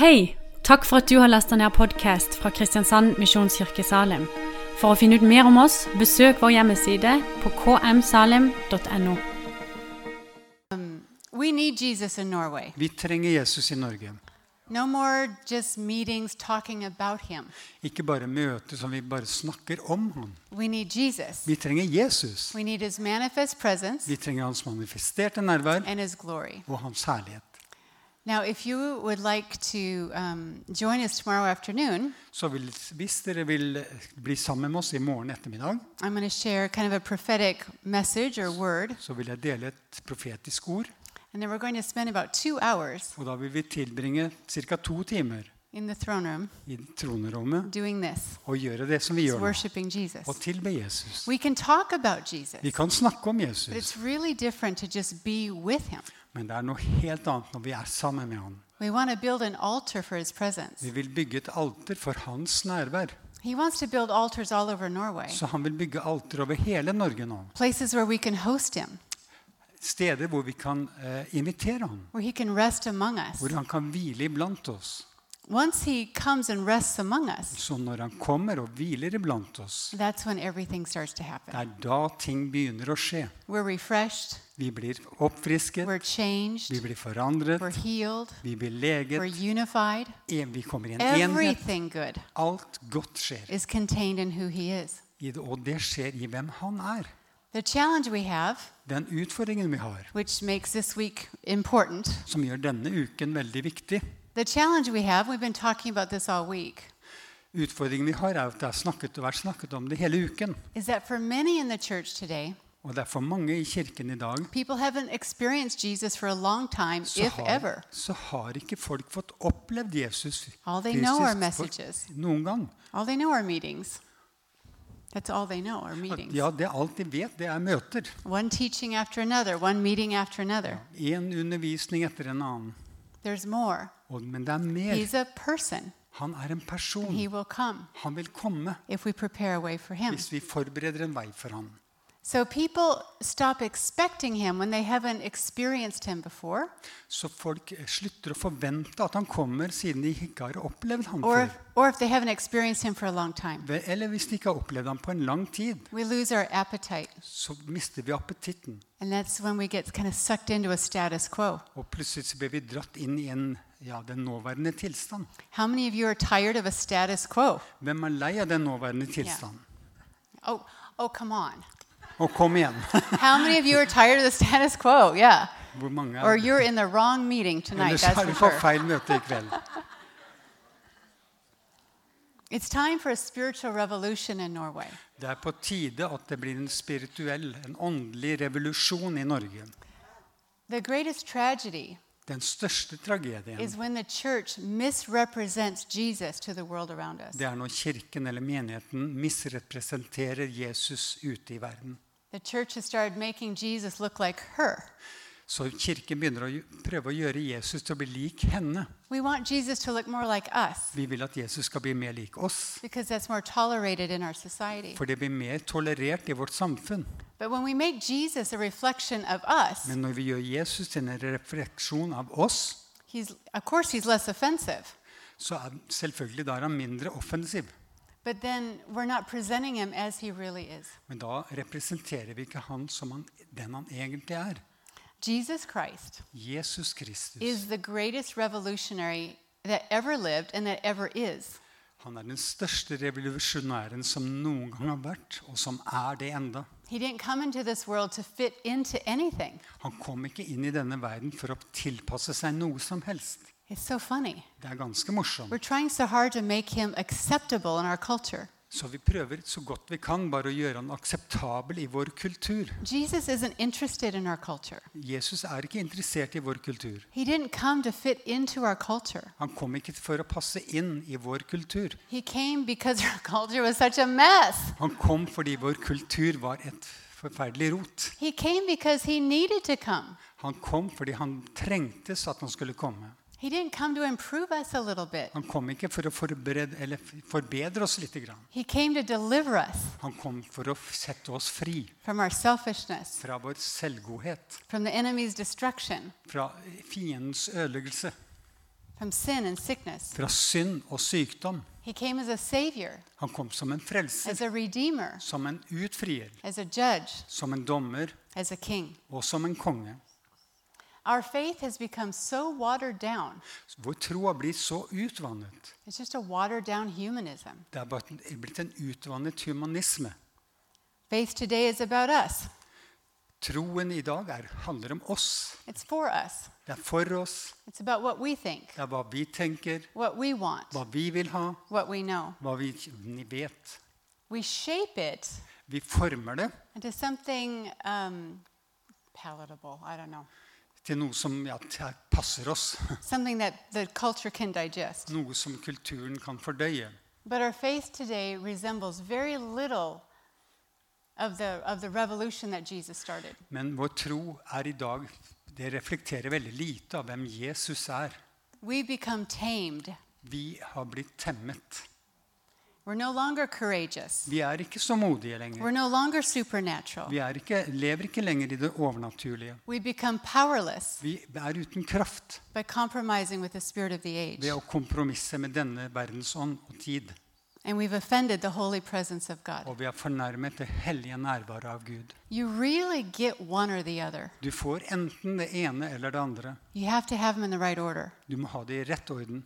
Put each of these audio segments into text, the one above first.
Hei! Takk for at du har lasta ned podkast fra Kristiansand Misjonskirke Salim. For å finne ut mer om oss, besøk vår hjemmeside på kmsalim.no. We need Jesus in Norway. Vi trenger Jesus i Norge. No more just meetings talking about him. Ikke bare møter som vi bare snakker om ham. We need Jesus. Vi trenger Jesus. We need his manifest presence Vi trenger hans manifesterte nærvær and his glory. og hans herlighet. Now, if you would like to um, join us tomorrow afternoon, Så vil, hvis dere vil bli sammen med oss i morgen ettermiddag, I'm going to share kind of a prophetic message or word, så vil jeg dele et profetisk ord. and then we're going to spend about two hours Og da vil vi tilbringe ca. to timer room i tronerommet doing this. og gjøre det som vi gjør nå. Og tilbe Jesus. We can talk about Jesus, Vi kan snakke om but Jesus, it's really different to just be with him. men det er noe helt annet når vi er sammen med ham. We want to build an altar for his presence. Vi vil bygge et alter for hans nærvær. He wants to build altars all over Norway, Så han vil bygge alter over hele Norge nå. places where we can host him, Steder hvor vi kan uh, invitere ham. where he can rest among us. Hvor han kan hvile iblant oss. Once he comes and rests among us, Så når han kommer og hviler iblant oss, that's when everything starts to det er da ting begynner å skje. We're refreshed, Vi blir oppfrisket, we're changed, vi blir forandret, we're healed, vi blir we're leget, unified. vi kommer i en enhet. Good Alt godt skjer. is contained in who he is. I det, og det skjer i hvem han er. The challenge we have, Den utfordringen vi har, which makes this week important, som gjør denne uken veldig viktig. The challenge we have, we've been talking about this all week, Utfordringen vi har, er at det er snakket og vært snakket om det hele uken. is that for many in the church today, Og det er for mange i kirken i dag people haven't experienced Jesus for a long time, så if har, ever. så har ikke folk fått opplevd Jesus All they know are messages. noen gang. All they know are meetings. That's all they know are meetings. ja, det alt de vet, det er møter. One teaching after another, one meeting after another. En undervisning etter en annen. There's more. Og, men det er mer. He's a person. Han er en person. He will come Han vil komme if we prepare a way for him. hvis vi forbereder en vei for ham. So people stop expecting him when they haven't experienced him before, Så folk eh, slutter å forvente at han kommer, siden de ikke har opplevd ham or, før. or if they haven't experienced him for a long time. Eller hvis de ikke har opplevd ham på en lang tid, We lose our appetite, så mister vi appetitten. and that's when we get kind of sucked into a status quo. Og plutselig blir vi dratt inn i en, ja, den nåværende tilstand. How many of you are tired of a status quo? Hvem er lei av den nåværende tilstand? Oh, oh, come on. Og kom igjen! How many of you are tired of the status quo? Yeah. Hvor mange Or det? you're in the wrong meeting tonight, Ellers that's er for sure. feil møte i kveld. It's time for a spiritual revolution in Norway. Det er på tide at det blir en spirituell, en åndelig revolusjon i Norge. The greatest tragedy Den største tragedien is when the church misrepresents Jesus to the world around us. det er når kirken eller menigheten misrepresenterer Jesus ute i verden. The church has started making Jesus look like her. Så kirken begynner å prøve å gjøre Jesus til å bli lik henne. We want Jesus to look more like Vi vil at Jesus skal bli mer lik oss, because that's more tolerated in our society. for det blir mer tolerert i vårt samfunn. But when we make Jesus a reflection of us, Men når vi gjør Jesus til en refleksjon av oss, he's of he's less så er selvfølgelig da er han mindre offensiv. But then we're not presenting him as he really is. Men da representerer vi ikke han som han, den han egentlig er. Jesus Christ Jesus Kristus. is the greatest revolutionary that ever lived and that ever is. Han er den største revolusjonæren som noen gang har vært, og som er det enda. Han kom ikke inn i denne verden for å tilpasse seg noe som helst. It's so funny. Det er ganske morsomt. We're trying so hard to make him acceptable in our culture. Så vi prøver så godt vi kan bare å gjøre han akseptabel i vår kultur. Jesus isn't interested in our culture. Jesus er ikke interessert i vår kultur. He didn't come to fit into our culture. Han kom ikke for å passe inn i vår kultur. He came because our culture was such a mess. Han kom fordi vår kultur var et forferdelig rot. He came because he needed to come. Han kom fordi han trengtes at han skulle komme. He didn't come to improve us a little bit. Han kom ikke for å forbedre oss litt. Grann. He came to deliver us Han kom for å sette oss fri from our selfishness, fra vår selvgodhet, from the enemy's destruction, fra fiendens ødeleggelse. from sin and sickness. fra synd og sykdom. He came as a savior, Han kom som en frelser, as a redeemer, som en utfrier, as a judge, som en dommer as a king. og som en konge. Our faith has become so watered down. Vår tro har blitt så utvannet. It's just a watered down humanism. Det er blitt en utvannet humanisme. Faith today is about us. Troen i dag er, handler om oss. It's for us. Det er for oss. It's about what we think, Det er hva vi tenker, what we want, hva vi vil ha, what we know. hva vi vet. We shape it Vi former det into something um, palatable. I don't know. Til noe som ja, passer oss. That the can. Noe som kulturen kan fordøye. But our faith today resembles very little of the, of the revolution that Jesus started. Men vår tro er i dag Det reflekterer veldig lite av hvem Jesus er. We become tamed. Vi har blitt temmet. We're no longer courageous. Vi er ikke så modige lenger. We're no longer supernatural. Vi ikke, lever ikke lenger i det overnaturlige. We become powerless Vi er uten kraft by compromising with the spirit of the age. ved å kompromisse med denne verdens ånd og tid. And we've offended the holy presence of God. Og vi har fornærmet det hellige nærværet av Gud. You really get one or the other. Du får enten det ene eller det andre. You have to have them in the right order. Du må ha det i rett orden.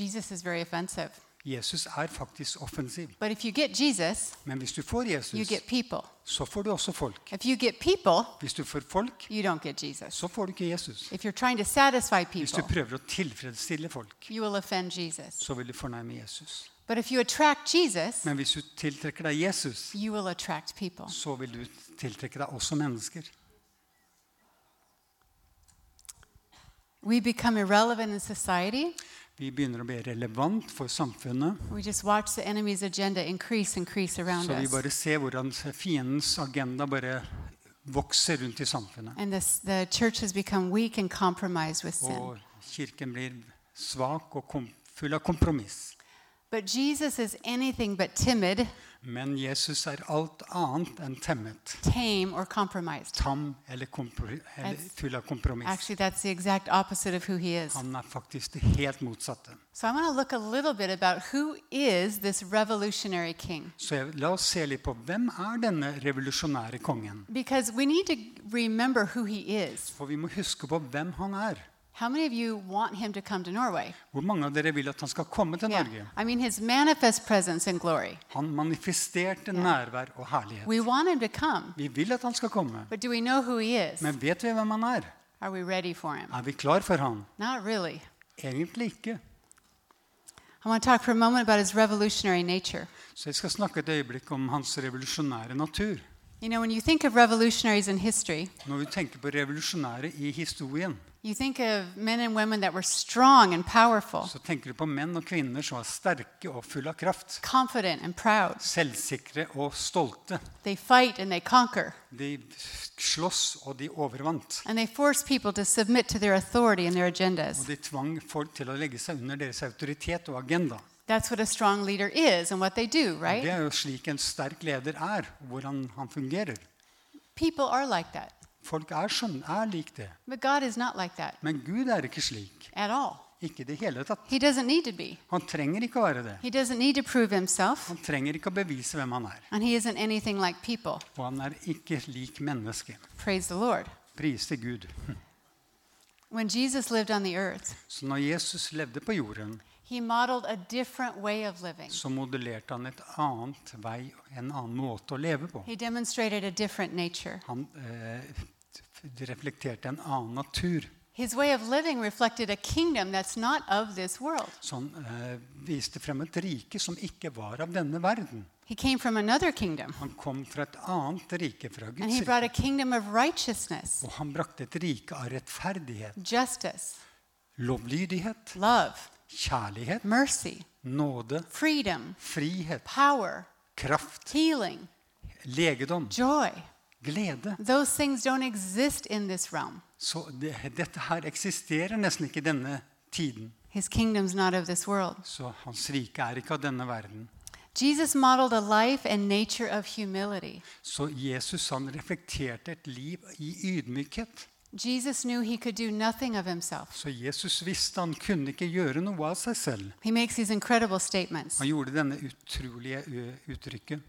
Jesus is very offensive. Jesus er faktisk offensiv. But if you get Jesus, Men hvis du får you Jesus, get people. så får du også folk. If you get people, Hvis du får folk, you don't get Jesus. så får du ikke Jesus. If you're trying to satisfy Hvis du people, prøver å tilfredsstille folk, you will offend Jesus. så vil du fornærme Jesus. But if you attract Jesus, Men hvis du tiltrekker deg Jesus, you will attract people. så vil du tiltrekke deg også mennesker. We become irrelevant in society. Vi begynner å bli relevant for samfunnet. We just watch the enemy's agenda increase, increase Så vi bare ser hvordan fiendens agenda bare vokser rundt i samfunnet. This, the church has become weak and compromised with sin. Og kirken blir svak og full av kompromiss. But Jesus is anything but timid, Men Jesus er alt annet enn temmet. tame, or compromised. Tam eller, eller full av kompromiss. Actually, that's the exact opposite of who he is. Han er faktisk det helt motsatte. So I want to look a little bit about who is this revolutionary king. Så jeg, la oss se litt på hvem er denne revolusjonære kongen. Because we need to remember who he is. For vi må huske på hvem han er. Hvor mange av dere vil at han skal komme til Yeah. Norge? I mean, his manifest presence and glory. Han manifesterte nærvær og herlighet. We want him to come, Vi vil at han skal komme. but do we know who he is? Men vet vi hvem han er? Are we ready for him? Er vi klar for han? Not really. Egentlig ikke. I want to talk for a moment about his revolutionary nature. Så jeg skal snakke et øyeblikk om hans revolusjonære natur. You know, when you think of revolutionaries in history, Når vi tenker på revolusjonære i historien, you think of men and women that were strong and powerful, så tenker du på menn og kvinner som var sterke og fulle av kraft. confident and proud. Selvsikre og stolte. They fight and they conquer, De slåss, og de overvant. and they force people to submit to their authority and their agendas. Og de tvang folk til å legge seg under deres autoritet og agenda. That's what a strong leader is and what they do, right? Det right? er jo slik en sterk leder er, hvordan han fungerer. People are like that. Folk er, sånn, er lik det. Like Men Gud er ikke slik. Ikke i det hele tatt. Han trenger ikke å være det. Han trenger ikke å bevise hvem han er. like. Og han er ikke lik menneske. Praise. Pris til Gud. When Jesus lived on the earth, Så når Jesus levde på jorden, så modellerte han et annet vei, en annen måte å leve på. Han eh, reflekterte en annen natur. His way of living reflected a kingdom that's not of this world. Som, eh, viste frem et rike som ikke var av denne verden. He came from another kingdom, Han kom fra et annet rike, fra and Guds he brought a kingdom of righteousness, Og han brakte et rike av rettferdighet, justice, lovlydighet, love, kjærlighet, mercy, nåde, freedom, frihet, power, kraft, healing, legedom, joy. glede. Those things don't exist in this realm. Så det, dette her eksisterer nesten ikke i denne tiden. His kingdom's not of this world. Så hans rike er ikke av denne verden. Jesus modeled a life and nature of humility. Så Jesus han reflekterte et liv i ydmykhet. Jesus knew he could do nothing of himself. Så Jesus visste han kunne ikke gjøre noe av seg selv. He makes these incredible statements. Han gjorde denne utrolige uttrykket.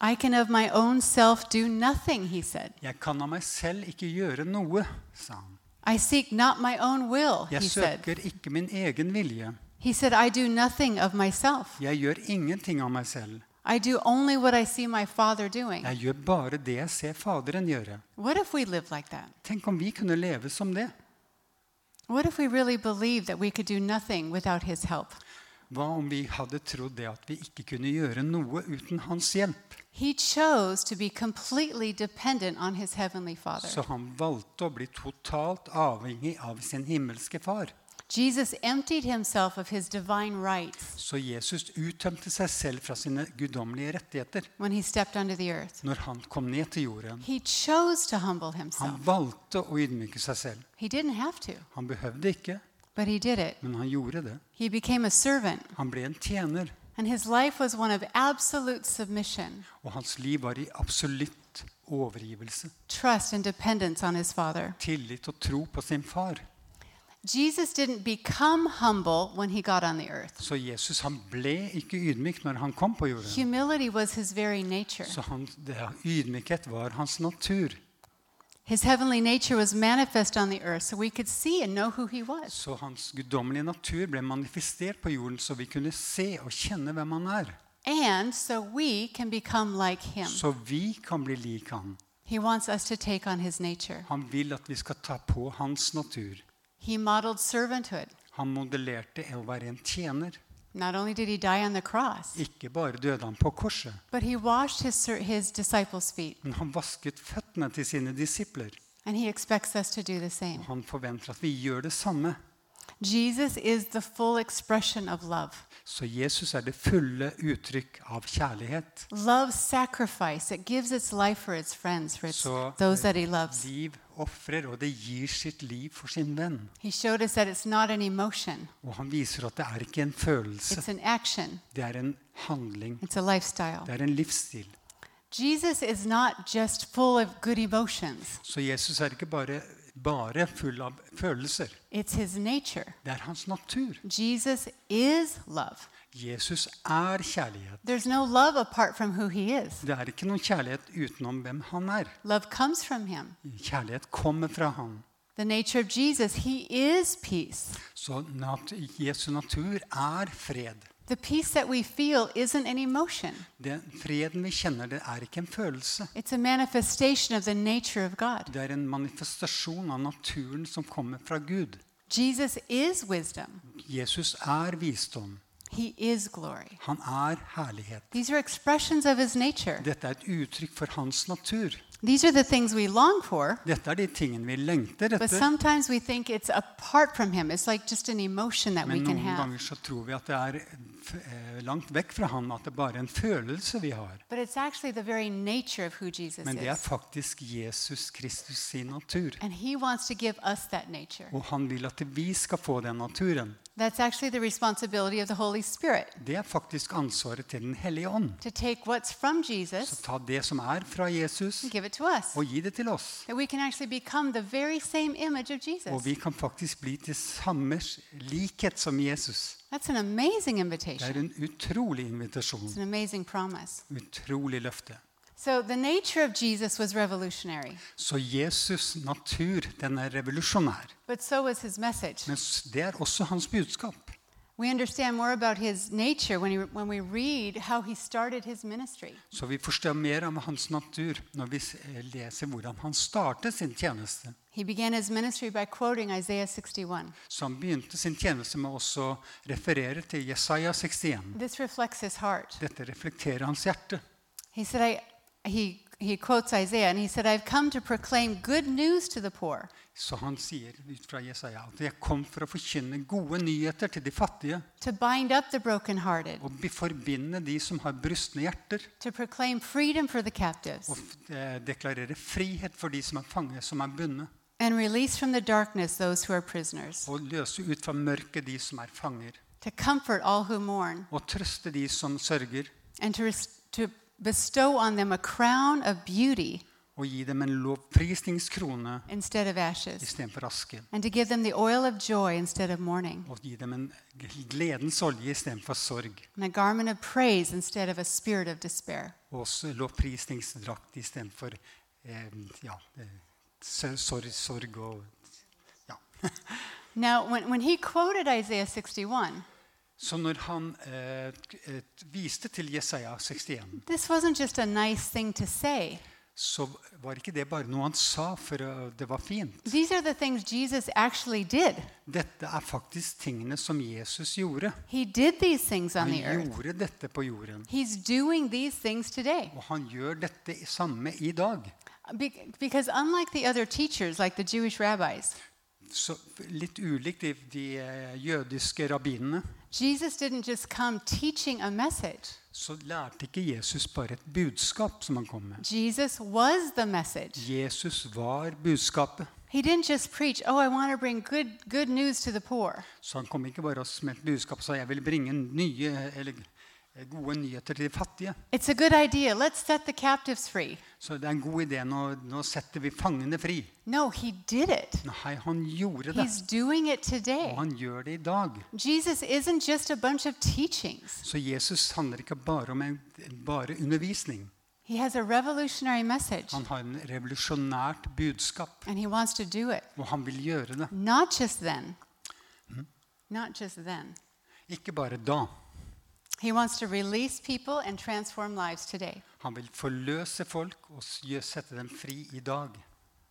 I can of my own self do nothing, he said. Jeg kan av meg selv ikke gjøre noe, sa han. I seek not my own will, Jeg he said. søker ikke min egen vilje. He said, I do nothing of myself. Jeg gjør ingenting av meg selv. I do only what I see my Father doing. Jeg gjør bare det jeg ser Faderen gjøre. What if we live like that? Tenk om vi kunne leve som det. What if we really believed that we could do nothing without His help? Hva om vi hadde trodd det at vi ikke kunne gjøre noe uten hans hjelp? He chose to be completely dependent on His Heavenly Father. Så han valgte å bli totalt avhengig av sin himmelske far. Jesus emptied himself of his divine rights Så Jesus uttømte seg selv fra sine guddommelige rettigheter when he stepped onto the earth. når han kom ned til jorden. He chose to humble Han himself. valgte å ydmyke seg selv. He didn't have to, Han behøvde ikke, but he did it. men han gjorde det. He became a servant, Han ble en tjener, and his life was one of absolute submission, og hans liv var i absolutt overgivelse. trust, and dependence on his Father. Tillit og tro på sin far. Jesus didn't become humble when he got on the earth. Så Jesus han ble ikke ydmyk når han kom på jorden. Humility was his very nature. Så han, det, ydmykhet var hans natur. His heavenly nature was manifest on the earth so we could see and know who he was. Så hans guddommelige natur ble manifestert på jorden, så vi kunne se og kjenne hvem han er. And so we can become like him. Så vi kan bli lik han. He wants us to take on his nature. Han vil at vi skal ta på hans natur. He modeled servanthood. Han modellerte å være en tjener. Not only did he die on the cross, Ikke bare døde han på korset, but he washed his, his disciples' feet. men han vasket føttene til sine disipler. And he expects us to do the same. Han forventer at vi gjør det samme. Jesus is the full expression of love. Så Jesus er det fulle uttrykk av kjærlighet. Love sacrifice. It gives its life for its friends, for its, Så those that he loves. liv ofrer, og det gir sitt liv for sin venn. Og han viser at det er ikke en følelse, det er en handling. Det er en livsstil. Jesus Så Jesus er ikke bare, bare full av følelser. Det er hans natur. Jesus is love. Jesus er kjærlighet. No love apart from who he is. Det er ikke noen kjærlighet utenom hvem han er. Love comes from him. Kjærlighet kommer fra han. The nature of Jesus, he is peace. Så nat Jesu natur er fred. The peace that we feel isn't an emotion, Den freden vi kjenner, det er ikke en følelse. it's a manifestation of the nature of God. Det er en manifestasjon av naturen som kommer fra Gud. Jesus is wisdom, Jesus er visdom. he is glory. Han er herlighet. These are expressions of his nature. Dette er et uttrykk for hans natur. These are the things we long for, Dette er de tingene vi lengter but sometimes we think it's apart from him. It's like just an emotion that we Men noen ganger så tror vi at det er eh, langt vekk fra han, at det bare er en følelse vi har. But it's actually the very nature of who Jesus Men det er faktisk Jesus Kristus sin natur. And he wants to give us that nature. Og han vil at vi skal få den naturen. That's actually the responsibility of the Holy Spirit Det er faktisk ansvaret til Den hellige ånd. to take what's from Så ta det som er fra Jesus, give it us. og gi det til oss. Og vi kan faktisk bli til samme likhet som Jesus. That's an amazing Det er en utrolig invitasjon. It's an amazing promise. Utrolig løfte. So the nature of Jesus was revolutionary, Så Jesus' natur, den er revolusjonær. but so was his message. Men det er også hans budskap. We understand more about his nature when, he, when we read how he started his ministry. Så vi forstår mer om hans natur når vi eh, leser hvordan han startet sin tjeneste. He began his ministry by quoting Isaiah 61. Så han begynte sin tjeneste med også å referere til Jesaja 61. This reflects his heart. Dette reflekterer hans hjerte. He said, I, he, he quotes Isaiah and he said, I've come to proclaim good news to the poor. Så han sier ut fra Jesaja at 'jeg kom for å forkynne gode nyheter til de fattige' to bind up the brokenhearted, og forbinde de som har brustne hjerter, to proclaim freedom for the captives, og eh, deklarere frihet for de som er fanget, som er bundet, and release from the darkness those who are prisoners, og løse ut fra mørket de som er fanger, to comfort all who mourn, og trøste de som sørger, and to, to bestow on them a crown of beauty og gi dem en lovprisningskrone instead of ashes, istedenfor aske. and to give them the oil of joy instead of mourning, Og gi dem en gledens olje istedenfor sorg. and a garment of praise instead of a spirit of despair. Og også lovprisningsdrakt istedenfor eh, ja, eh, så- sorg, sorg og ja. Now, when, when he quoted Isaiah 61, Så når han eh, eh, viste til Jesaja 61, this wasn't just a nice thing to say. så var ikke det bare noe han sa for det var fint. These are the things Jesus actually did. Dette er faktisk tingene som Jesus gjorde. He did these things on Han the earth. gjorde dette på jorden. He's doing these things today. Og han gjør dette samme i dag. Be- because unlike the other teachers, like the Jewish rabbis, Så litt ulikt de, de eh, jødiske rabbinene, Jesus didn't just come teaching a message. så lærte ikke Jesus bare et budskap som han kom med. Jesus was the message. Jesus var budskapet. He didn't just preach, oh, I want to bring good, good news to the poor. Så han kom ikke bare med et budskap og sa jeg vil bringe nye, eller gode nyheter til de fattige. It's a good idea. Let's set the captives free. Så det er en god idé. Nå, nå setter vi fangene fri. No, he did it. Nei, han gjorde det. He's doing it today. Og han gjør det i dag. Jesus isn't just a bunch of teachings. Så Jesus handler ikke bare om en, bare undervisning. He has a revolutionary message, Han har en revolusjonært budskap, and he wants to do it. og han vil gjøre det. Not just then. Not just then. Ikke bare da. He wants to release people and transform lives today. Han vil forløse folk og s- gjø- sette dem fri i dag.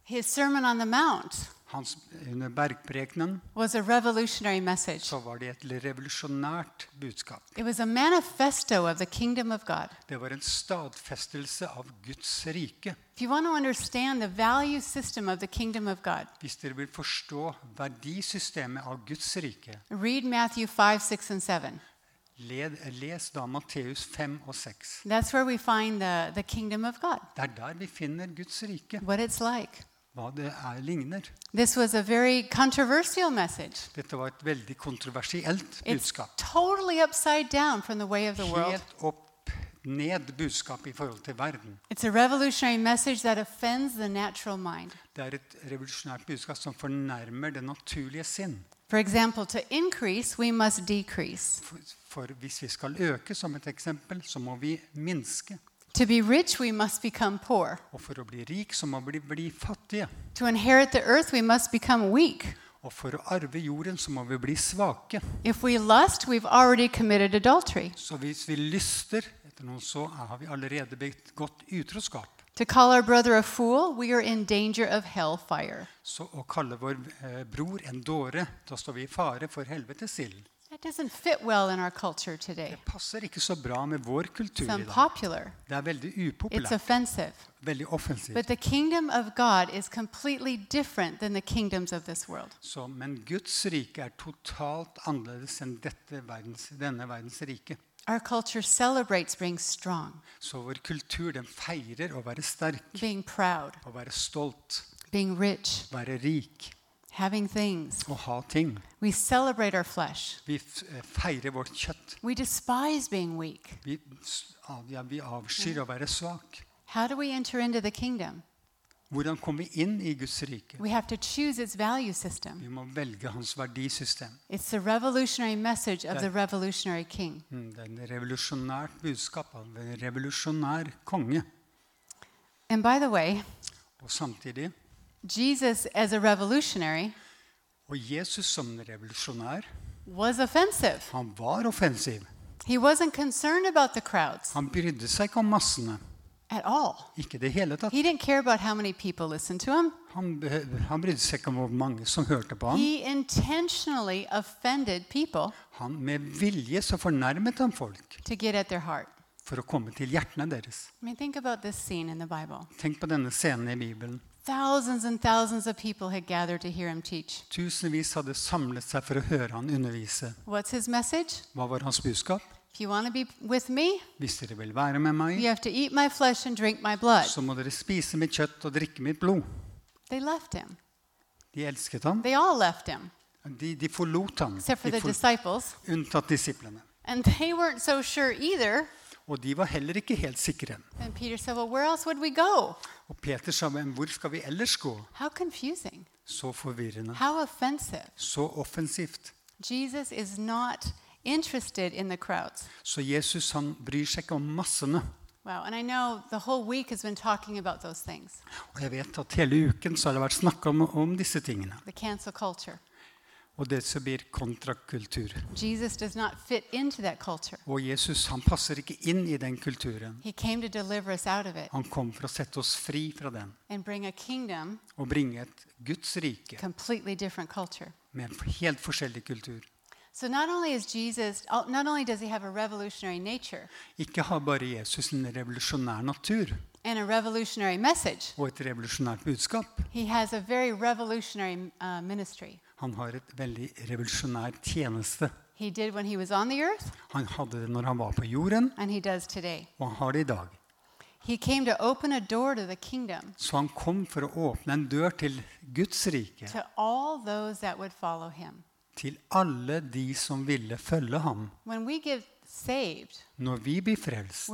His Sermon on the Mount Hans, eh, under bergprekenen was a revolutionary message. så var det et revolusjonært budskap. It was a manifesto of the kingdom of God. Det var en stadfestelse av Guds rike. If you want to understand the value system of the kingdom of God, Hvis dere vil forstå verdisystemet av Guds rike, read Matthew 5, 6, and 7. les da Matteus 5 og 6. That's where we find the, the kingdom of God, Det er der vi finner Guds rike, what it's like. hva det er ligner. This was a very controversial message. Dette var et veldig kontroversielt It's budskap. totally upside down from the way of the world. Helt opp ned budskap i forhold til verden. It's a revolutionary message that offends the natural mind. Det er et revolusjonært budskap som fornærmer det naturlige sinn. For example, to increase, we must decrease. For, for hvis vi skal øke, som et eksempel, så må vi minske. To be rich, we must become poor. Og for å bli rik, så må vi bli fattige. To inherit the earth, we must become weak. Og for å arve jorden, så må vi bli svake. If we lust, we've already committed adultery. Så hvis vi lyster etter noen, så har vi allerede begått utroskap. To call our brother a fool, we are in danger of hellfire. Så å kalle vår eh, bror en dåre, da står vi i fare for helvetes ild. That doesn't fit well in our culture today. Det passer ikke så bra med vår kultur It's i dag. unpopular. Det er veldig It's upopulært, offensive. veldig offensivt. But the kingdom of God is completely different than the kingdoms of this world. Så, men Guds rike er totalt annerledes enn dette verdens, denne verdens rike. Our culture celebrates being strong, Så vår kultur den feirer å være sterk, being proud, å være stolt, being rich, være rik, having things. å ha ting. We celebrate our flesh. Vi eh, feirer vårt kjøtt. We despise being weak. Vi, ja, vi avskyr å være svak. How do we enter into the kingdom? Hvordan kommer vi inn i Guds rike? We have to choose its value Vi må velge hans verdisystem. It's the revolutionary message of the revolutionary king. Mm, Det er en revolusjonært budskap av en revolusjonær konge. And by the way, Og samtidig Jesus, as a revolutionary, Og Jesus som en revolusjonær, was offensive. han var offensiv. He wasn't concerned about the crowds Han brydde seg ikke om massene. At all. Ikke det hele tatt. He didn't care about how many people listened to him. Han, han brydde seg ikke om hvor mange som hørte på ham. He intentionally offended people Han, med vilje så fornærmet han folk to get at their heart. for å komme til hjertene deres. I mean, think about this scene in the Bible. Tenk på denne scenen i Bibelen. Thousands and thousands of people had gathered to hear him teach. Tusenvis hadde samlet seg for å høre han undervise. What's his message? Hva var hans budskap? If you want to be with me, Hvis dere vil være med meg, you have to eat my flesh and drink my blood. så må dere spise mitt kjøtt og drikke mitt blod. They left him. De elsket ham. They all left him, De, de forlot ham, except for de the for, disciples. unntatt disiplene. And they weren't so sure either Og de var heller ikke helt sikre. And Peter said, Well, where else would we go? Og Peter sa, men hvor skal vi ellers gå? How confusing. Så forvirrende. How offensive. Så offensivt. Jesus is not interested in the crowds. Så Jesus han bryr seg ikke om massene. Wow. And I know the whole week has been talking about those things Og jeg vet at hele uken så har det vært snakka om, om disse tingene. the cancel culture. Og det som blir kontrakultur. Jesus does not fit into that culture. Og Jesus han passer ikke inn i den kulturen. He came to deliver us out of it Han kom for å sette oss fri fra den and bring a kingdom, og bringe et Guds rike completely different culture. med en helt forskjellig kultur. So not only is Jesus, oh, not only does he have a revolutionary nature Ikke har bare Jesus en revolusjonær natur and a revolutionary message, og et revolusjonært budskap. he has a very revolutionary uh, ministry. Han har et veldig revolusjonær tjeneste. He did when he was on the earth, Han hadde det når han var på jorden, and he does today. og han har det i dag. He came to open a door to the kingdom Så han kom for å åpne en dør til Guds rike, to all those that would follow him. Til alle de som ville følge ham. Saved, Når vi blir frelst,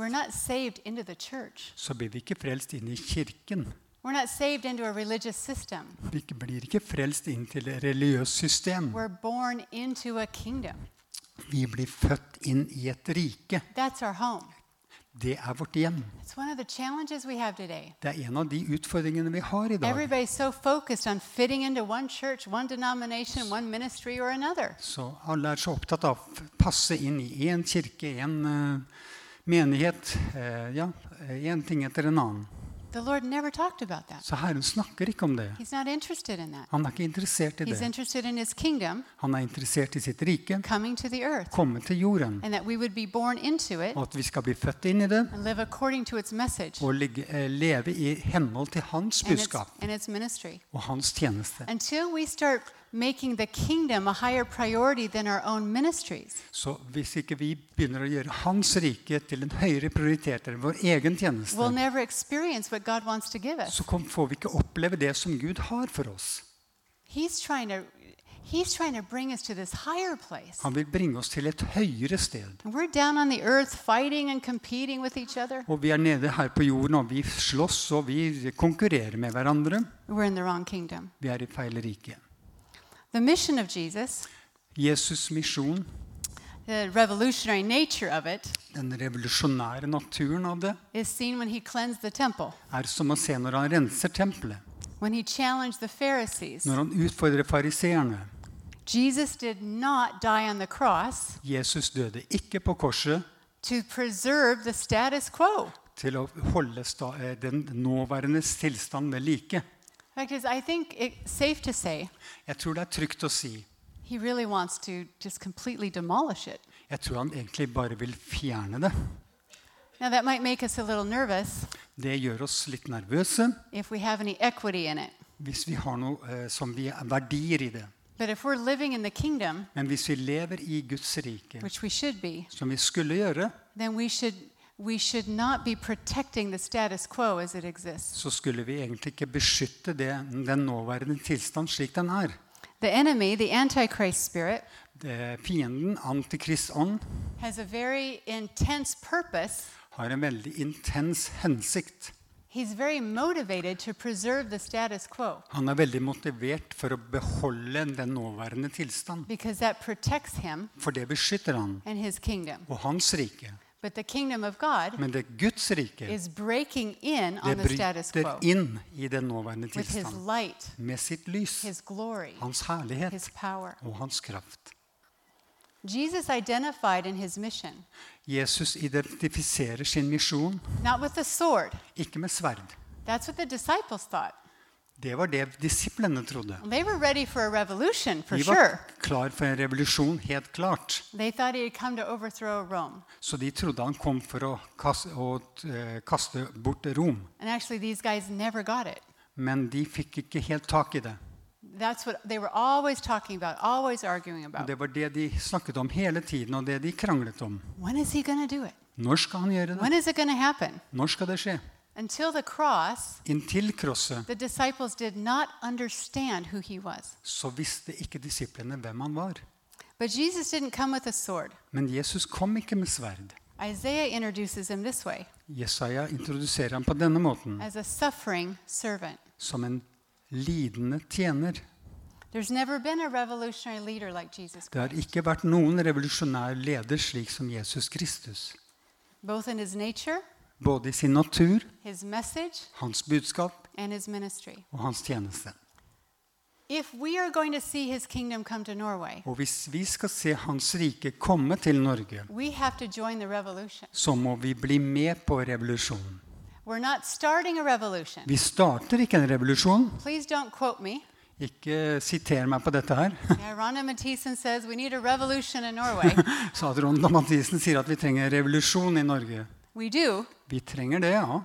så blir vi ikke frelst inn i kirken. We're not saved into a religious system. Vi blir ikke frelst inn til et religiøst system. Vi blir født inn i et rike. Det er vårt hjem. Det er en av de utfordringene vi har i dag. So on one church, one denomination, one ministry or another. Så alle er så opptatt av å passe inn i én kirke, én menighet. Uh, ja, én ting etter en annen. Så Herren snakker ikke om det. Han er ikke interessert i He's det. in his kingdom Han er interessert i sitt rike, earth komme til jorden, it og at vi skal bli født inn i det message og ligge, eh, leve i henhold til hans and its, budskap and its og hans tjeneste. Making the kingdom a higher priority than our own ministries, Så hvis ikke vi begynner å gjøre hans rike til en høyere prioritet enn vår egen we'll tjeneste, never experience what God wants to give us. så kom, får vi ikke oppleve det som Gud har for oss. He's trying to He's trying to bring us to this higher place. Han vil bringe oss til et høyere sted. We're down on the earth fighting and competing with each other. Og vi er nede her på jorden, og vi slåss og vi konkurrerer med hverandre. We're in the wrong kingdom. Vi er i feil rike. The mission of Jesus, Jesus' misjon, the revolutionary nature of it, den revolusjonære naturen av det, is seen when he cleansed the temple, er som å se når han renser tempelet. when he challenged the Pharisees. Når han utfordrer fariseerne. Jesus did not die on the cross Jesus døde ikke på korset to preserve the status quo. til å holde sta eh, den nåværende tilstand ved like. Is I think it's safe to say Jeg tror det er trygt å si. he really wants to just completely demolish it. Jeg tror han egentlig bare vil fjerne det. Now, that might make us a little nervous Det gjør oss litt nervøse if we have any equity in it. hvis vi har noe eh, som vi er verdier i det. But if we're living in the kingdom, Men hvis vi lever i Guds rike, which we should be, som vi skulle gjøre, then we should, we should not be protecting the status quo as it exists. så skulle vi egentlig ikke beskytte det, den nåværende tilstand slik den er. The enemy, the Antichrist spirit, Det, fienden, antikristånd, has a very intense purpose. har en veldig intens hensikt. He's very motivated to preserve the status quo Han er veldig motivert for å beholde den nåværende tilstand. because that protects him For det beskytter han and his kingdom. og hans rike. But the kingdom of God Men det Guds rike, is breaking in det bryter inn i den nåværende tilstand. Med sitt lys, hans herlighet his power. og hans kraft. Jesus identified in his mission, Jesus identifiserer sin misjon not with the sword. ikke med sverd. That's what the disciples thought. Det var det disiplene trodde. They were ready for a revolution, for De sure. var klar for en revolusjon, helt klart. They thought he come to overthrow Rome. Så de trodde han kom for å kaste, å, eh, kaste bort Rom. And actually, these guys never got it. Men de fikk ikke helt tak i det. That's what they were always talking about, always arguing Og det var det de snakket om hele tiden, og det de kranglet om. When is he going do it? Når skal han gjøre When det? is it going happen? Når skal det skje? Until the cross, Inntil krosset the disciples did not understand who he was. så visste ikke disiplene hvem han var. But Jesus didn't come with a sword. Men Jesus kom ikke med sverd. Isaiah introduces him this way Jesaja introduserer ham på denne måten, as a suffering servant. som en lidende tjener. There's never been a revolutionary leader like Jesus Det har Christ, ikke vært noen revolusjonær leder slik som Jesus Kristus. both in his nature, Både i sin natur, his message, hans budskap and his ministry. og hans tjeneste. If we are going to see his kingdom come to Norway, Og hvis vi skal se Hans rike komme til Norge, we have to join the revolution. så må vi bli med på revolusjonen. We're not starting a revolution. Vi starter ikke en revolusjon. Please don't quote me. Ikke siter meg på dette her. Yeah, Rhonda Mathisen says we need a revolution in Norway. Så at Ronda Mathisen sier at vi trenger en revolusjon i Norge. We do, Vi trenger det, ja.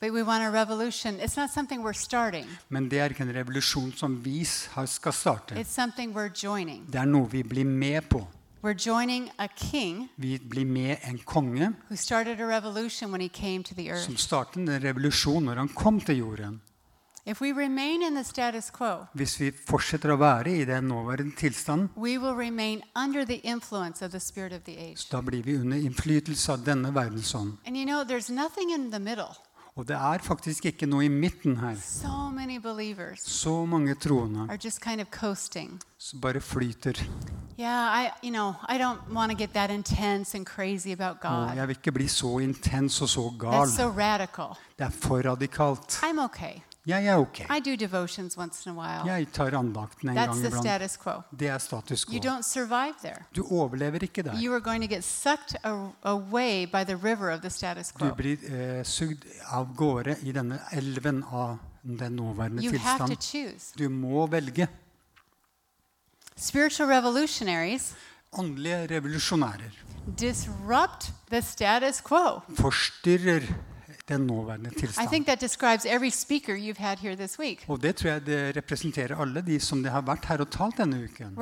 but we want a revolution. It's not something we're starting, Men det er ikke en revolusjon som vi skal starte. it's something we're joining. Det er noe vi blir med på. We're joining a king Vi blir med en konge who started a revolution when he came to the earth. som startet en revolusjon når han kom til jorden. Quo, Hvis vi fortsetter å være i den nåværende tilstand, we will remain under the influence of the spirit of the age. da blir vi under innflytelse av denne verdensånd. You know. Og det er faktisk ikke noe i midten her. So Så mange troende kind of som bare flyter. Yeah, I, you know, I don't want to get that intense and crazy about God. jeg vil ikke bli så intens og så gal. That's so radical. Det er for radikalt. I'm okay. Jeg er ok. I do devotions once in a while. Jeg tar andakten en That's gang the iblant. status quo. Det er status You quo. don't survive there. Du overlever ikke der. You are going to get sucked a- away by the river of the status Du quo. blir eh, sugd av gårde i denne elven av den nåværende You have to tilstand. choose. Du må velge. Spiritual revolutionaries Åndelige revolusjonærer disrupt the status quo. forstyrrer den nåværende tilstand. Og det tror jeg det representerer alle de som det har vært her og talt denne uken.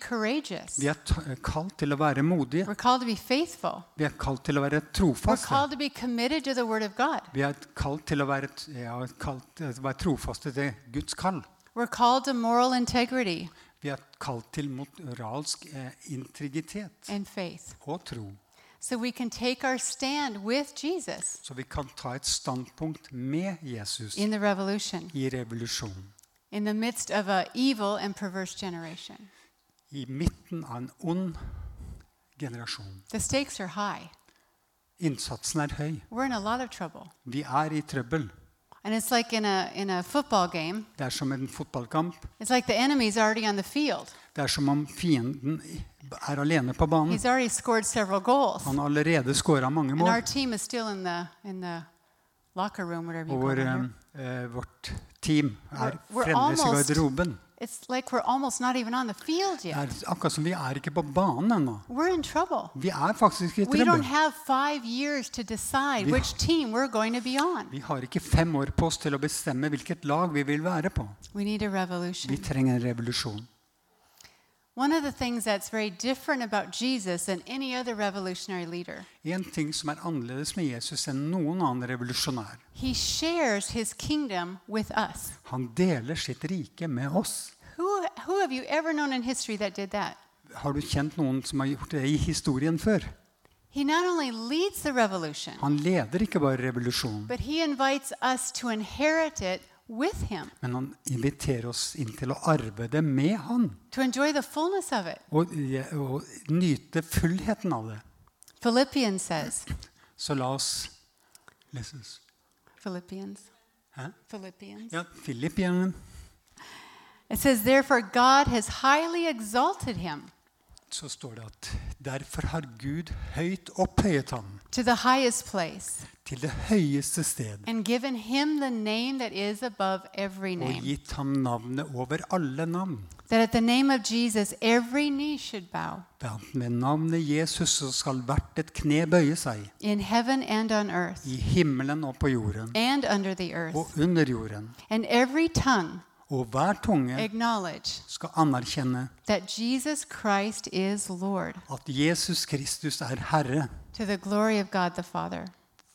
Courageous. Vi er kalt til å være modige. Vi er kalt til å være trofaste. Vi er kalt til å være, ja, kalt til være trofaste til Guds kall. We're called to moral integrity Vi er kalt til moralsk eh, integritet og tro. So we can take our stand with Jesus Så vi kan ta et standpunkt med Jesus in the revolution, i revolusjonen. in the midst of a evil and perverse generation. I midten av en ond generasjon. The stakes are high. Innsatsen er høy. We're in a lot of trouble. Vi er i trøbbel. And it's like in a, in a football game, Det er som en fotballkamp. it's like the enemy's already on the field. Det er som om fienden er alene på banen. He's already scored several goals. Han har allerede skåra mange And our mål. team is still in the, in the locker room, whatever you Og call it. here. eh, vårt team er We're- we're fremdeles i almost- garderoben. It's like we're almost not even on the field Det yet. er akkurat som vi er ikke på banen ennå. We're in trouble. Vi er faktisk i We don't trøbbel. have five years to decide Vi- which team we're going to be on. Vi har ikke fem år på oss til å bestemme hvilket lag vi vil være på. We need a Vi revolution. trenger en revolusjon. One of the things that's very different about Jesus than any other revolutionary leader, En ting som er annerledes med Jesus enn noen annen revolusjonær. he shares his kingdom with us. Han deler sitt rike med oss. Who, who have you ever known in history that did that? Har du kjent noen som har gjort det i historien før? He not only leads the revolution, Han leder ikke bare revolusjonen, but he invites us to inherit it with him, men han inviterer oss inn til å arbeide med han. to enjoy the fullness of it. Og, og nyte fullheten av det. Philippians says, Så la oss lese Philippians, Hæ? Philippians. Ja, Filippien. It says, Therefore, God has highly exalted him Så står det at derfor har Gud høyt opphøyet ham to the highest place til det høyeste sted and given him the name that is above every og gitt ham navnet over alle navn. That at the name of Jesus, every knee should bow at med navnet Jesus så skal hvert et kne bøye seg, in heaven and on earth i himmelen og på jorden and under the og under jorden. and every tongue Og hver tunge skal anerkjenne at Jesus Kristus er Herre,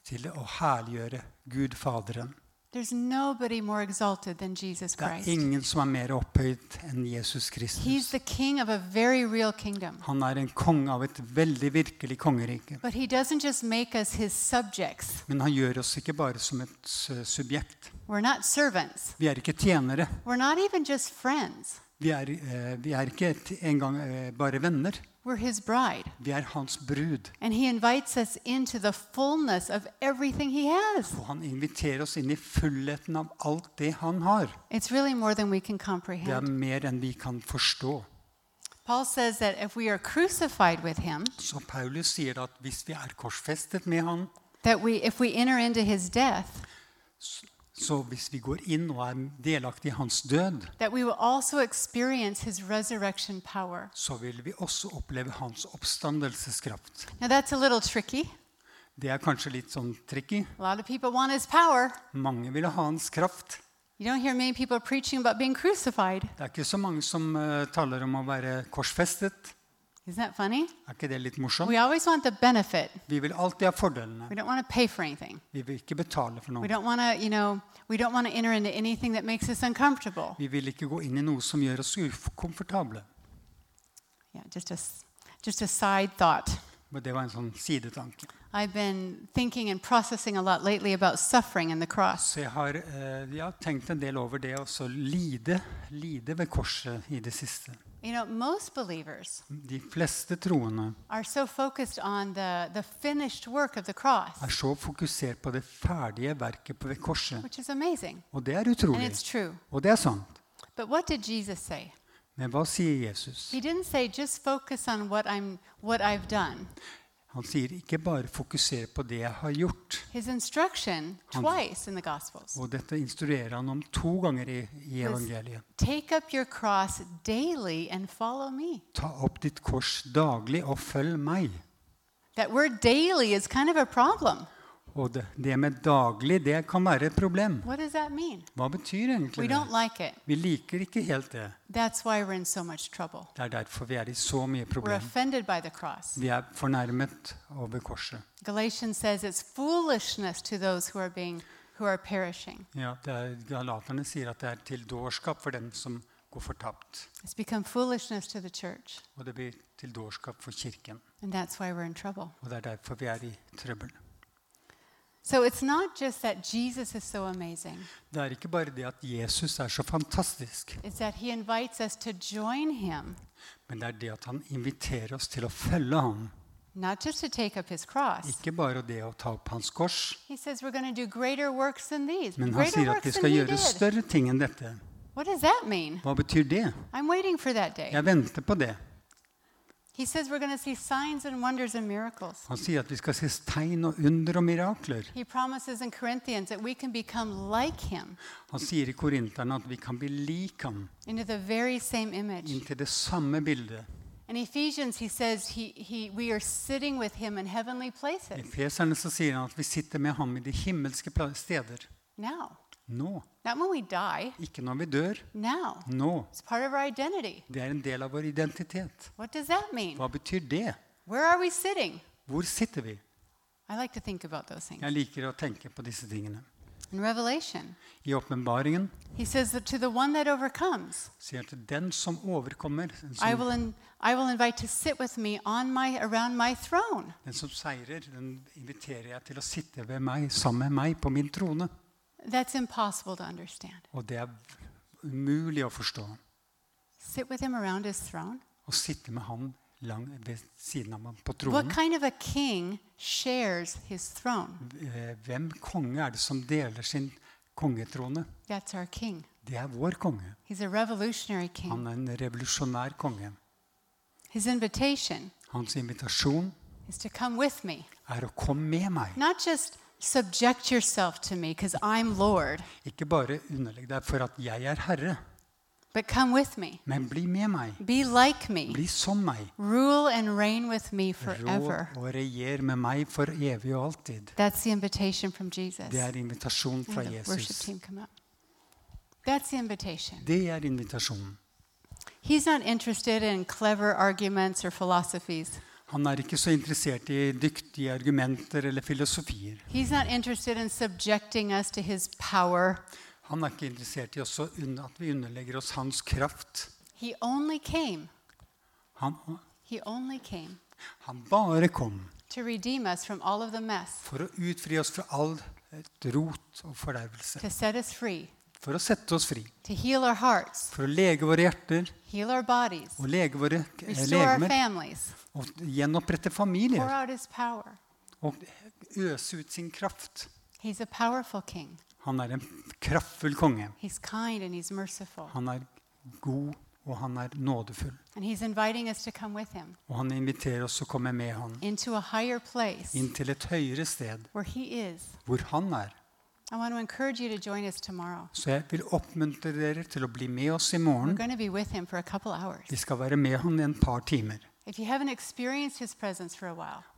til å herliggjøre Gud Faderen. There's nobody more exalted than Jesus Det er ingen som er mer opphøyd enn Jesus He's Kristus. the king of a very real kingdom. Han er en konge av et veldig virkelig kongerike. But he doesn't just make us his subjects. Men han gjør oss ikke bare som et subjekt. We're not servants. Vi er ikke tjenere. We're not even just friends. Vi er, eh, vi er ikke et- engang eh, bare venner. We're his bride. Vi er hans brud. And he invites us into the fullness of everything he has. Og han inviterer oss inn i fullheten av alt det han har. It's really more than we can Det er comprehend. mer enn vi kan forstå. Paul says that if we are crucified with him, Så Paulus sier at hvis vi er korsfestet med han, that we if we enter into his death, så hvis vi går inn og er delaktig i hans død, så vil vi også oppleve hans oppstandelseskraft. Now that's a little tricky. Det er kanskje litt sånn tricky. Mange vil ha hans kraft. You don't hear many people preaching about being crucified. Det er ikke så mange som eh, taler om å være korsfestet. Isn't that funny? Er ikke det litt morsomt? We always want the benefit. Vi vil alltid ha fordelene. We don't want to pay for anything. Vi vil ikke betale for We don't want to, you know, we don't want to enter into anything that makes us uncomfortable. Vi vil ikke gå inn i noe som gjør oss ukomfortable. Yeah, just a, just a side thought. Men det var en sånn sidetanke. I've been thinking and processing a lot lately about suffering and the cross. Så jeg har eh, jeg har tenkt en del over det å så lide, lide ved korset i det siste. You know, most believers De fleste troende are so focused on the, the finished work of the cross, er så fokusert på det ferdige verket på ved korset. which is amazing. Og det er And utrolig. it's true. Og det er sant. But what did Jesus say? Men hva sier Jesus? He didn't say just focus on what I'm what I've done. Han sier ikke bare 'fokuser på det jeg har gjort'. His instruction twice in the gospels. Og dette instruerer han om to ganger i, i evangeliet. Take up your cross daily and follow me. Ta opp ditt kors daglig og følg meg. That word daily is kind of a problem. Og det, det med daglig, det kan være et problem. What does that mean? Hva betyr We egentlig det? like. Vi liker ikke helt det. That's why we're in so. Det er derfor vi er i så mye problemer. problem. offended by the cross. Vi er fornærmet over korset. Galatians says it's foolishness to those who are being who are perishing. Ja, er, Galaterne sier at det er til dårskap for dem som går fortapt. It's become foolishness to the church, Og det blir til dårskap for kirken. and that's why we're in trouble. Og det er derfor vi er i trøbbel. So it's not just that Jesus is so amazing. Det er ikke bare det at Jesus er så fantastisk, It's that he invites us to join him, men det er det at han inviterer oss til å følge ham. not just to take up his cross. Ikke bare det å ta opp hans kors, He says we're going to do greater works than these. men han Greater sier at vi skal gjøre større ting enn dette. What does that mean? Hva betyr det? I'm waiting for that day. Jeg venter på det. He says we're going to see signs and wonders and miracles. Han sier at vi skal se tegn og under og mirakler. He promises in Corinthians that we can become like him Han sier i Korinterne at vi kan bli lik ham, into the very same image. det samme bildet. In Ephesians, he says he, he, we are sitting with him in heavenly I places Feserne så sier han at vi sitter med ham i de himmelske pla- steder. now. Nå. Not when we die, Ikke når vi dør. now. Nå. It's part of our identity. Det er en del av vår identitet. What does that mean? Hva betyr det? Where are we sitting? Hvor sitter vi? I like to think about those things. Jeg liker å tenke på disse tingene. In Revelation, I åpenbaringen sier han til den som overkommer, den I som, will, in, I will invite to sit with me on my, around my throne. den som seirer, den inviterer jeg til å sitte ved meg, sammen med meg på min trone. That's impossible to understand. Og det er umulig å forstå. Sit with him around his throne? Å sitte med ham lang ved siden av ham på What tronen. kind of a king shares his throne? Eh, Hvem konge er det som deler sin kongetrone? That's our king. Det er vår konge. He's a revolutionary king. Han er en revolusjonær konge. His invitation Hans invitasjon is to come with me. er å komme med meg. Not just subject yourself to me because I'm Lord, Ikke bare underlegg deg for at jeg er herre, but come with me. men bli med meg. Be like me. Bli som meg. Rule and reign with me Råd forever. og regjer med meg for evig og alltid. That's the invitation from Jesus. Det er invitasjon fra the worship Jesus. team come up. That's the invitation. Det er invitasjonen. He's not interested in clever arguments or philosophies. Han er ikke så interessert i dyktige argumenter eller filosofier. He's not interested in subjecting us to his power. Han er ikke interessert i at vi underlegger oss hans kraft. He only came, Han, he only came han bare kom to redeem us from all of the mess, for å utfri oss fra all et rot og fordervelse. to set us free, For å sette oss fri. hearts, For å lege våre hjerter bodies, og lege våre eh, legemer. families, Og gjenopprette familier. Og øse ut sin kraft. Han er en kraftfull konge. Han er god, og han er nådefull. Og han inviterer oss å komme med place inn til et høyere sted, is. hvor han er. Så jeg vil oppmuntre dere til å bli med oss i morgen. Vi skal være med han i en par timer.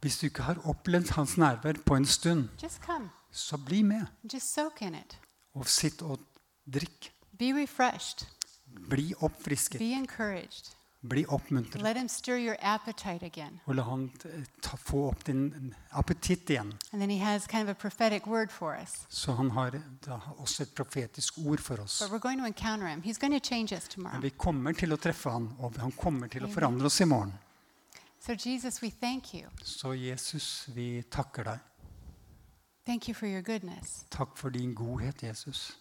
Hvis du ikke har opplevd hans nærvær på en stund, så bli med. Og sitt og drikk. Bli oppfrisket. Bli oppmuntret. Let him stir your appetite again. Og la han eh, ta, få opp din appetitt igjen. And then he has kind of a prophetic word for us. Så han har da også et profetisk ord for oss. But we're going to encounter him. He's going to change us Men tomorrow. vi kommer til å treffe han, og han kommer til å forandre oss i morgen. So, Jesus, we thank you. Så Jesus, vi takker deg. Thank you for your goodness. Takk for din godhet, Jesus.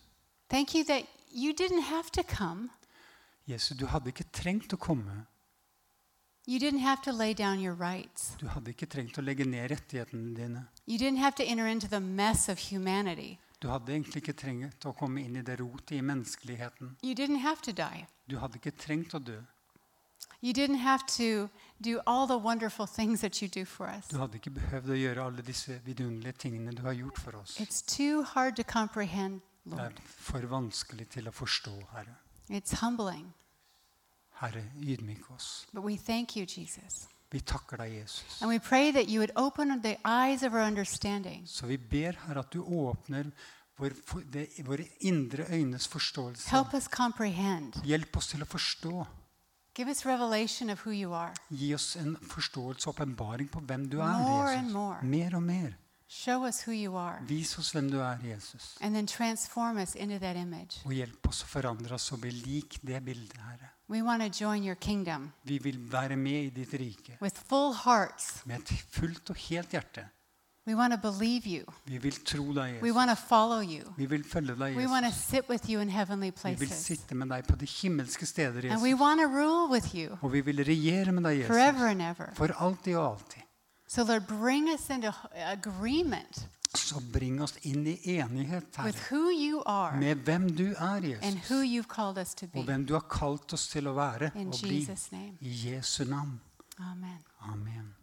Thank you that you didn't have to come. Jesus, du hadde ikke trengt å komme. You didn't have to lay down your rights. Du hadde ikke trengt å legge ned rettighetene dine. You didn't have to enter into the mess of humanity. Du hadde egentlig ikke trengt å komme inn i det rotet i menneskeligheten. You didn't have to die. Du hadde ikke trengt å dø. You didn't have to do all the wonderful things that you do for us. Du hadde ikke behøvd å gjøre alle disse vidunderlige tingene du har gjort for oss. It's too hard to comprehend, Det er for vanskelig til å forstå, Herre. It's humbling. Herre, ydmyk oss. But we thank you, Jesus. Vi takker deg, Jesus. And we pray that you would open the eyes of our understanding Så vi ber Herre at du åpner vår, for, det, våre indre øynes forståelse. Help us comprehend. Hjelp oss til å forstå. Give us revelation of who you are. Gi oss en forståelse og åpenbaring på hvem du er, More and Jesus. more. Mer og mer. Show us who you are. Vis oss hvem du er, Jesus. And then transform us into that image. Og hjelp oss å forandre oss og bli lik det bildet, Herre. We want to join your kingdom Vi vil være med i ditt rike with full hearts. med et fullt og helt hjerte. We want to believe you. Vi vil tro deg, We Jesus. want to follow you. Vi vil følge deg, We want to Jesus. sit with you in heavenly Vi vil places. sitte med deg på de himmelske steder, And we Jesus. want to rule with you Og vi vil regjere med deg, forever Jesus. and ever. For alltid og alltid. So, Lord, bring us into agreement Så bring oss inn i enighet, with Herre, who you are med hvem du er, and Jesus. you've called us to Og hvem du har kalt oss til å være In og bli. Jesus' name. I Jesu navn. Amen. Amen.